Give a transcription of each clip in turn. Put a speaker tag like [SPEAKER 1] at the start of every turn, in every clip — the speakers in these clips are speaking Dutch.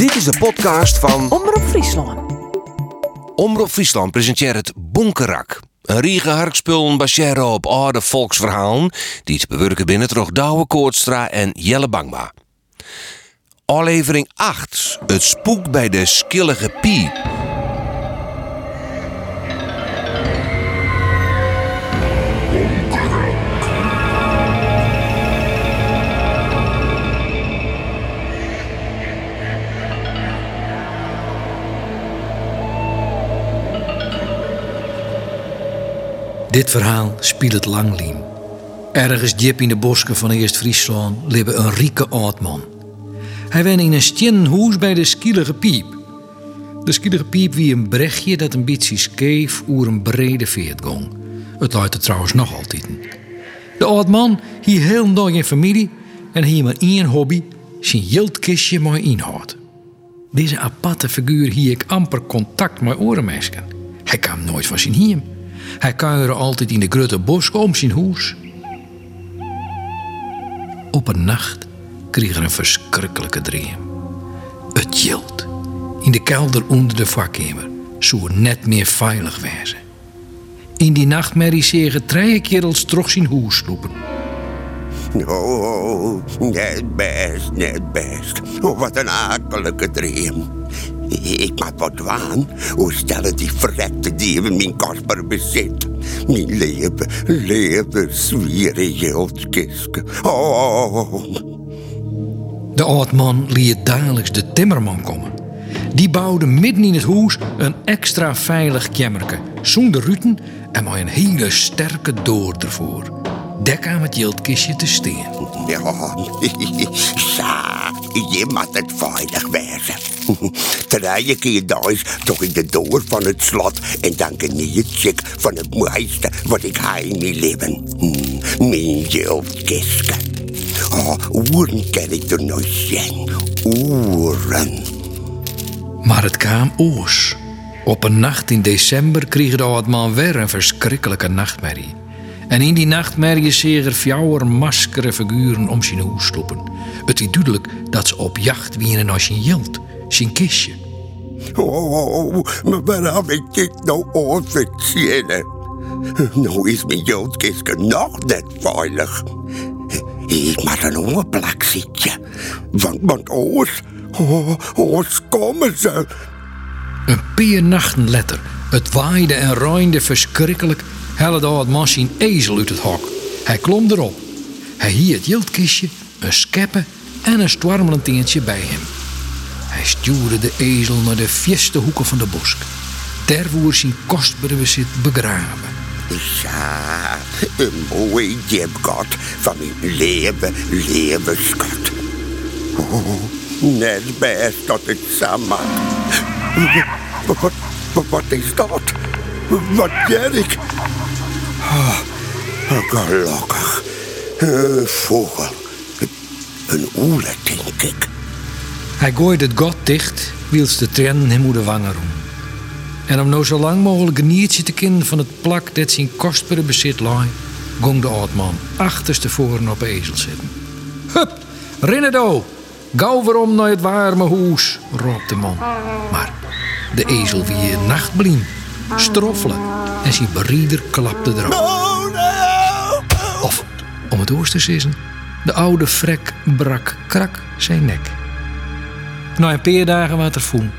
[SPEAKER 1] Dit is de podcast van
[SPEAKER 2] Omroep Friesland.
[SPEAKER 1] Omroep Friesland presenteert het Bonkerak. Een riege harkspullen baseren op oude volksverhalen die te bewerken binnen toch Douwe Koortstra en Jelle Bangma. Aflevering 8. Het spook bij de skillige pie.
[SPEAKER 3] Dit verhaal speelt het langliem. Ergens diep in de bosken van Eerst-Friesland leefde een rieke oud man. Hij woonde in een stenen huis bij de Skielige Piep. De Skielige Piep wie een brechtje dat een beetje scheef oer een brede veert ging. Het luidt er trouwens nog altijd. De oud man hier heel dag in familie en hier maar één hobby, zijn jildkistje mooi inhoud. Deze aparte figuur hier ik amper contact met orenmeisken. Hij kwam nooit van zijn hiem. Hij kuierde altijd in de grote bos om zijn huis. Op een nacht kreeg er een verschrikkelijke droom. Het jilt. In de kelder onder de vakkamer. Zou net meer veilig wezen. In die nachtmerrie zeggen drie kerels terug zijn huis lopen.
[SPEAKER 4] Oh, net best, net best. Oh, wat een akelige droom. Ik maak wat dwaan. Hoe stellen die verrekte dieven mijn kostbaar bezit? Mijn leven, leven, zwieren jeldkiske. Oh,
[SPEAKER 3] De oud man liet dagelijks de timmerman komen. Die bouwde midden in het huis een extra veilig kemmerke. Zonder ruten en met een hele sterke door ervoor. Dek aan het jildkistje te steen.
[SPEAKER 4] ja. Je moet het veilig wezen. Drie keer thuis toch in de door van het slot en dan geniet ik van het mooiste wat ik in mijn leven. Hm, Mijn jeldkiske. Oh, oeren kan ik er nog zien. Oeren.
[SPEAKER 3] Maar het kwam oos. Op een nacht in december kreeg de oud man weer een verschrikkelijke nachtmerrie. En in die nachtmerrie zeer er fjouwer maskere figuren om zijn hoes sloepen. Het is duidelijk dat ze op jacht wienen zijn jild, zijn kistje.
[SPEAKER 4] Oh, maar waar heb ik dit nou ooit verzinnen? Nou is mijn jeldkiske nog net veilig. Ik moet een oorplak zitten. Want, want oors, oh, oors komen ze.
[SPEAKER 3] Een paar nachten het waaide en roinde verschrikkelijk, de oud man zijn ezel uit het hok. Hij klom erop. Hij hield het jildkistje, een skeppe en een stormelentintje bij hem. Hij stuurde de ezel naar de vierste hoeken van de bosk. Daar zijn kostbare bezit begraven.
[SPEAKER 4] Ja, een mooi jebgot van mijn leven, leven schat. Oh, net best dat ik samen. Wat, wat is dat? Wat ben ik? Oh, gelukkig. Een vogel. Een oele, denk ik.
[SPEAKER 3] Hij gooide het got dicht, wiels de tranen hem de wangen roem. En om nou zo lang mogelijk een niertje te kennen van het plak dat zijn kostbare bezit lag, gong de oud man achterstevoren op ezel zitten. Hup, rennen do! Gauw weer om naar het warme huis, roept de man. Maar de ezel wie een nachtbliem, stroffelen en zijn berieder klapte erop. Of, om het oors te de oude vrek brak krak zijn nek. Na een paar dagen was er.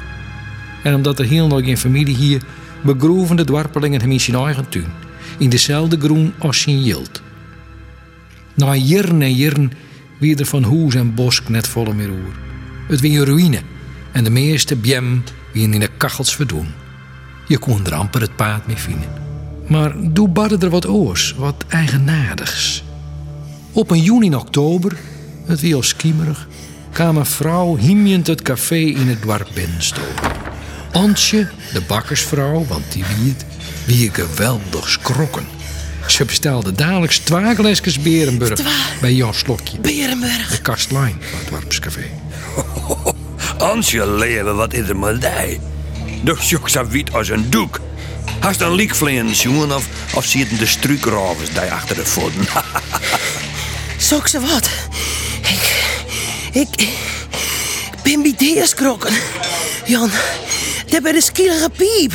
[SPEAKER 3] En omdat er heel nog geen familie hier, begroeven de dwarpelingen hem in zijn eigen tuin. In dezelfde groen als zijn jild. Na jaren en jaren wie er van hoes en bosk net volle meer oer. Het wie een ruïne en de meeste bjem wie in de kachels verdoen. Je kon er amper het paard mee vinden. Maar doe badde er wat oors, wat eigenaardigs. Op een juni en oktober, het wie al schiemerig, kwam een vrouw hiemjend het café in het dorp binnenstoken. Antje, de bakkersvrouw, want die wie het, wie geweldig schrokken. Ze bestelde dadelijk twee glaasjes Berenburg bij Jan Slokje,
[SPEAKER 2] Berenburg.
[SPEAKER 3] de kastlijn van het dorpscafé.
[SPEAKER 5] Ansje leven wat is er maar die. De jok zo wit als een doek. Hast een liekvleens, jongen, of, of zitten de struikrovers daar achter de voeten?
[SPEAKER 2] Sok ze wat? Ik, ik ben bij deze krokken. Jan, daar bij de skielige piep.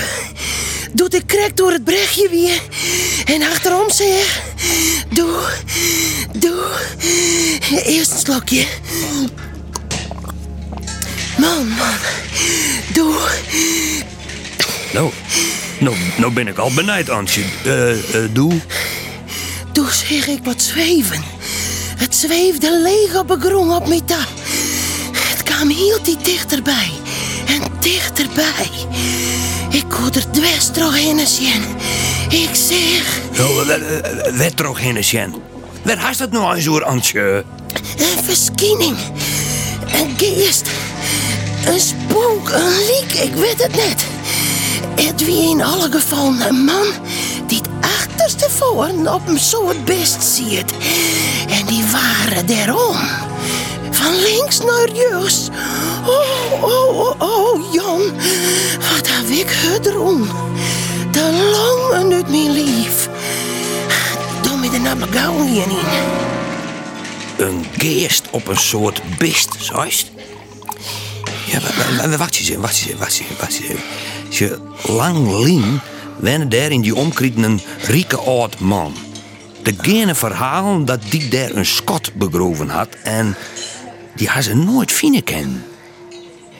[SPEAKER 2] Doet ik krek door het brechtje weer. En achterom zeg. Doe, doe. Eerst een slokje. Man, man. Doe.
[SPEAKER 5] Nou, nou, nou ben ik al benijd, Antje. Eh, eh, doe.
[SPEAKER 2] Doe zeg ik wat zweven. Het zweefde leeg op een groen op mij ta. Het kwam heel die dichterbij. En dichterbij. Ik kon er dwars zien. Ik zeg,
[SPEAKER 5] wat heen, Sjen? Wat haast dat nou hoor, Antje?
[SPEAKER 2] een verschijning. Een geest. Een spook, een liek, ik weet het net. Het wie in alle gevallen een man die het achterste voor op hem zo het best ziet. Waren daarom. Van links naar rechts. Oh, oh, oh, oh, Jan. Wat heb ik gedroomd. Te lang uit mijn lief. Doe me de gauw hierin.
[SPEAKER 5] Een geest op een soort beest, zoist? Ja, wa- wa- wacht eens even, wacht eens even, wacht eens even, lang lien wennen daar in die omkrieten een rieke oud man. De gene verhalen dat die daar een skot begroven had en die had ze nooit vinden kennen.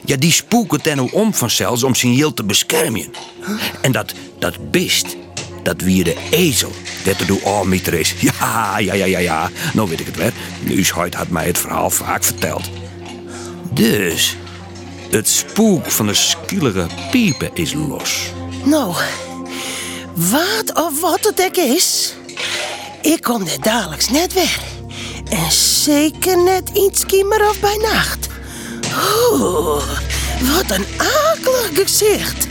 [SPEAKER 5] Ja, die spoeken ten nou om vanzelfs om zijn heel te beschermen. En dat, dat beest, dat wie de ezel, dat er door aanmieter is. Ja, ja, ja, ja, ja. Nou weet ik het weer. Uushuid had mij het verhaal vaak verteld. Dus, het spook van de skielige piepen is los.
[SPEAKER 2] Nou, wat of wat het ook is, ik kom er dadelijks net weg. En zeker net iets meer of bij nacht. Oeh, wat een akelig gezicht.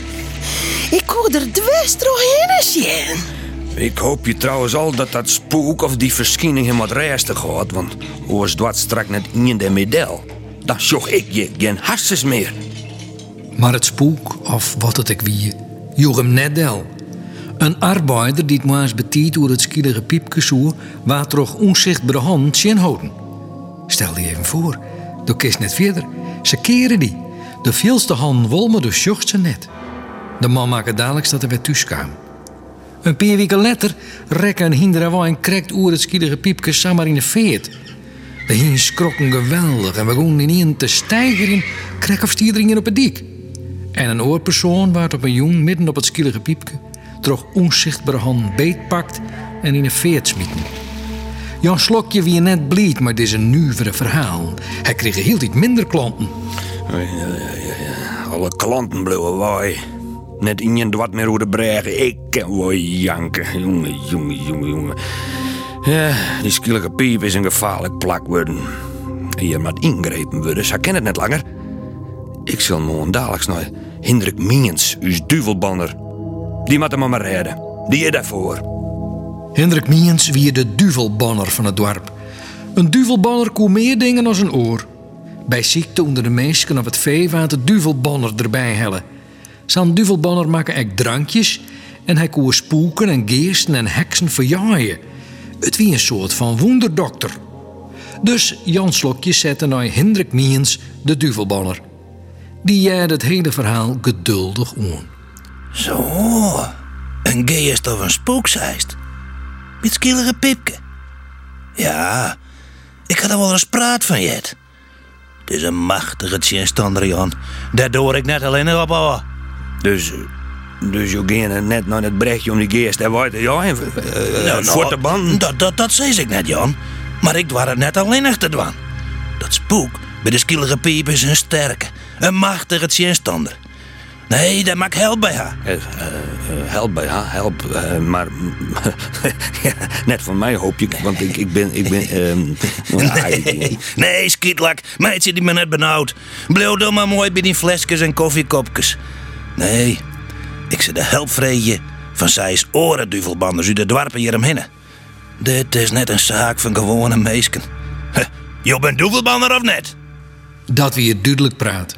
[SPEAKER 2] Ik kon er dwars doorheen zien.
[SPEAKER 5] Ik hoop je trouwens al dat dat spook of die verschijning hem wat resten gaat, want hoe dwat strak net in de medel. Dan zocht ik je geen hasses meer.
[SPEAKER 3] Maar het spook, of wat het ook wie, joeg hem net del. Een arbeider die eens betiet door het skielige piepje zo, waar toch onzichtbare hand zien houden. Stel je even voor, de kist net verder. Ze keren die. De veelste hand wolmen, dus jocht ze net. De man maakt dadelijk dat er weer thuis kwam. Een paar weken later rekken een hinder en krekt oer het skielige piepje samen in de veert. De hien skrokken geweldig en begon in te stijgeren, krek of stierderingen op het dik. En een oorpersoon waard op een jong midden op het skielige piepje, droeg onzichtbare hand beetpakt en in een veert smieten. Jan Slokje wie net blied, is een nuivere verhaal. Hij kreeg heel iets minder klanten.
[SPEAKER 5] Alle klanten bleven waai. Net in wat meer hoe bregen. Ik kan wel janken. Jongen, jongen, jongen, jongen. Ja, die skielige piep is een gevaarlijk plak worden. Hier moet ingrepen worden, ze kennen het net langer. Ik zal morgen dadelijks naar Hendrik Miens, uw duvelbanner. Die moet hem maar redden. Die is daarvoor.
[SPEAKER 3] Hendrik Miens wie de duvelbanner van het dorp. Een duvelbanner kon meer dingen dan een oor. Bij ziekte onder de mensen of het vee de duvelbanner erbij hellen. Zijn duvelbanner maken drankjes en hij kon spoeken en geesten en heksen verjaaien. Het wie een soort van wonderdokter. Dus Jan Slokje zette naar Hendrik Miens de duvelbanner. Die jij het hele verhaal geduldig aan.
[SPEAKER 6] Zo, een geest of een spookzeist. Met skielige pipke. Ja, ik had er wel eens praat van jet. Het is een machtige tjenstander, Jan. Daardoor ik net alleen op houden.
[SPEAKER 5] Dus, dus je ging net naar het brechtje om die geest te worden. Ja, en, uh,
[SPEAKER 6] Nou,
[SPEAKER 5] band.
[SPEAKER 6] Dat, dat, dat zei ik net, Jan. Maar ik was het net alleen te doen. Dat spook bij de skielige piep is een sterke, een machtige tjenstander. Nee, dat maakt help bij haar.
[SPEAKER 5] Eh, eh, help bij haar, help. eh, maar ja, net van mij hoop je, want ik, ik ben. Ik ben ehm,
[SPEAKER 6] Nee, nee, skietlak. Meidje die me net benauwd. Bleef dan maar mooi bij die flesjes en koffiekopjes. Nee, ik ze de helpvrije van zij's orenduvelbanders u de dwarpen hier omheen. Dit is net een zaak van gewone meesken. Huh, Je bent duvelbander of net?
[SPEAKER 3] Dat we hier duidelijk praat.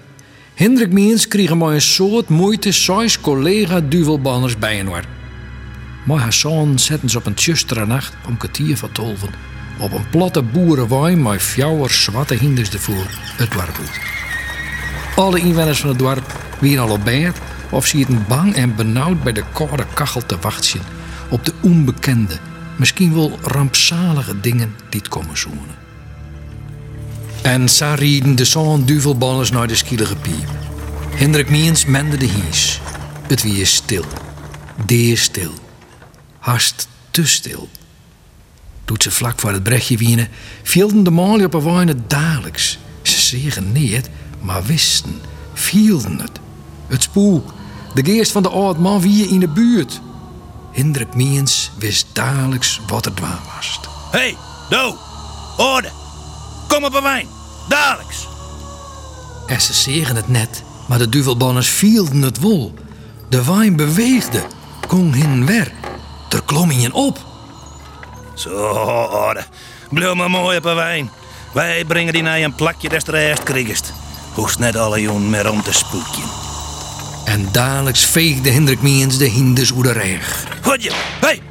[SPEAKER 3] Hendrik Miens kreeg maar een soort moeite zes collega duvelbanners bij een war. Maar haar zoon zetten ze op een tjustere nacht om kwartier van tolven. Op een platte boerenwijn met fjouwer zwarte hinders ervoor het dorp uit. Alle inwoners van het dorp weer al op bed of zitten bang en benauwd bij de koude kachel te wachten op de onbekende, misschien wel rampzalige dingen die het komen zoenen. En zo rieden de zo'n duvelballers naar de skielige piep. Hendrik Miens mende de hies. Het wie is stil. Deer stil. Hast te stil. Doet ze vlak voor het brechtje wienen, vielden de malen op een wijne dagelijks. Ze zeggen niet, maar wisten, vielden het. Het spook, de geest van de oud man wie in de buurt. Hendrik Miens wist dagelijks wat er dwaan was.
[SPEAKER 6] Hey, do, orde, kom op een wijn, dadelijks.
[SPEAKER 3] En ze zeggen het net, maar de duvelbanners vielden het wol. De wijn beweegde, kon hin wer. Er klom in op.
[SPEAKER 6] Zo, orde, blijf maar mooi op een wijn. Wij brengen die naar een plakje des er eerst kriegest. Hoest net alle jongen meer om te spoekje.
[SPEAKER 3] En dadelijks veegde Hendrik Miens de hinders oer de reg.
[SPEAKER 6] Goed je, goed.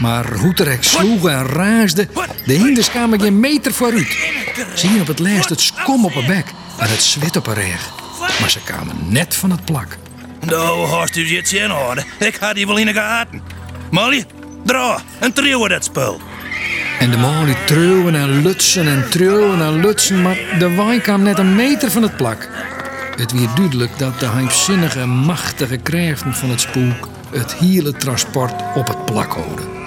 [SPEAKER 3] Maar Hoeterek sloeg en raasde. De hinders kwamen geen meter vooruit. Zien op het lijst het skom op haar bek en het zwit op haar reg. Maar ze kwamen net van het plak.
[SPEAKER 6] Nou, hast u zit in orde. Ik had die wel in de gaten. Molly, draai en trillen dat spul.
[SPEAKER 3] En de liet treuwen en lutsen en treuwen en lutsen, maar de wijn kwam net een meter van het plak. Het werd duidelijk dat de heimzinnige, machtige krijgen van het spook het hele transport op het plak houden.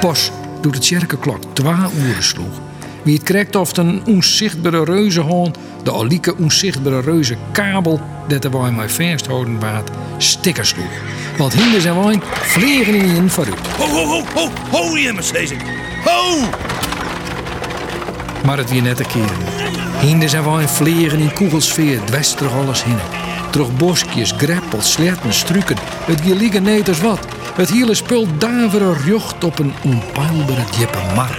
[SPEAKER 3] Pas doet het kerkenklok twee uren sloeg, wie het krijgt of een onzichtbare reuzenhoorn de alieke onzichtbare reuze kabel dat de wijn mij vasthouden waard stikker sloeg. Want hinders en wijn vliegen in een vooruit.
[SPEAKER 6] Ho, ho, ho, ho, ho, je Mercedes. Ho!
[SPEAKER 3] Maar het weer net een keer. Hinders en wijn vliegen in kogelsfeer, dwest terug alles heen. Terug boskjes, greppels, sletten, struiken. Het weer liggen net als wat. Het hele spul daveren jocht op een onpeilbare diepe mar.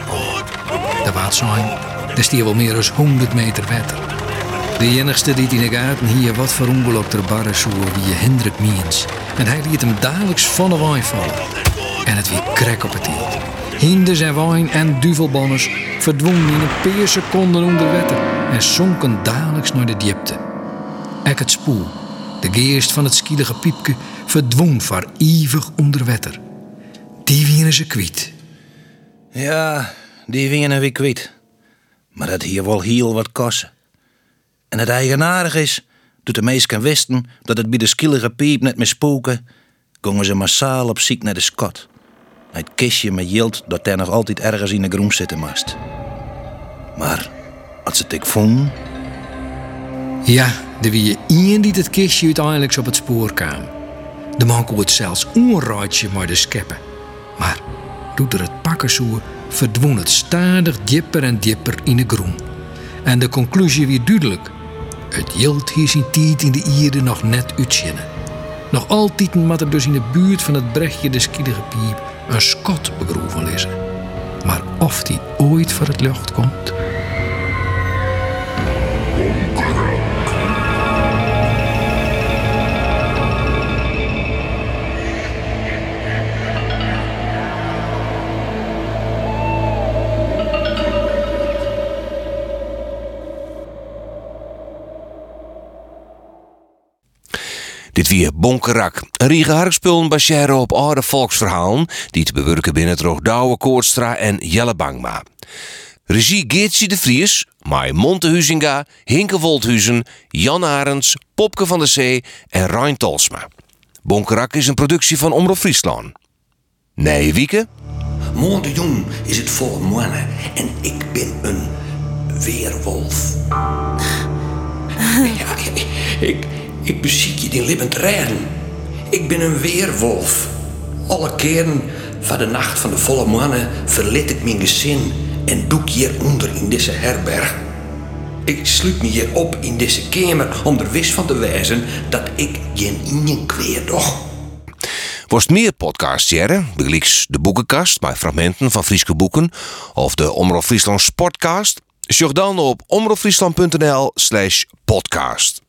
[SPEAKER 3] De waard zijn, er stier wel meer dan 100 meter water. De enigste die in de gaten hier wat voor ongeluk ter barre wie Hendrik Miens. En hij liet hem dagelijks van de wijn vallen. En het weer krek op het hield. Hinders en wijn en duvelbanners verdwenen in een paar seconden onder wetter en zonken dagelijks naar de diepte. Ek het spoel, de geest van het skielige piepke, verdwon voor eeuwig onder wetter. Die wienen ze kwiet.
[SPEAKER 6] Ja, die winnen we kwijt. Maar dat hier wel heel wat kosten. En het eigenaardig is, doet de meesten wisten dat het bij de skielige piep net meer spoken, gingen ze massaal op ziek naar de skot. Het kistje met jild dat er nog altijd ergens in de groen zitten moest. Maar als ze het ik vonden,
[SPEAKER 3] Ja, er wie één die het kistje uiteindelijk op het spoor kwam. De man kon het zelfs onraadje maar de scheppen. Maar doet er het pakken zo, verdwon het stadig dieper en dieper in de groen. En de conclusie weer duidelijk. Het jild hier zijn in de ierde nog net uitzinnen. Nog altijd moet er dus in de buurt van het brechtje de skielige piep een skot begroeven liggen. Maar of die ooit voor het lucht komt...
[SPEAKER 1] Bonkerak. Een riege harkspullen baseren op oude volksverhalen die te bewerken binnen het Douwe Koortstra en Jelle Bangma. Regie Geertje de Vries, Mai Montehuizinga, Hinke Wolthuizen, Jan Arends, Popke van der Zee en Rijn Tolsma. Bonkerak is een productie van Omroep Friesland. Nee, Wieke?
[SPEAKER 5] Morgen jong is het volle mannen en ik ben een weerwolf. ja, ik, ik beziek je in levend rijden. Ik ben een weerwolf. Alle keren van de nacht van de volle mannen verliet ik mijn gezin en doe ik hieronder in deze herberg. Ik sluit me hier op in deze kamer om er wist van te wijzen dat ik geen ingen kweer doch.
[SPEAKER 1] Worst meer podcasts jaren, begelijks de boekenkast bij fragmenten van Frieske boeken of de Omroep Friesland Sportcast, zoek dan op omroepfriesland.nl slash podcast.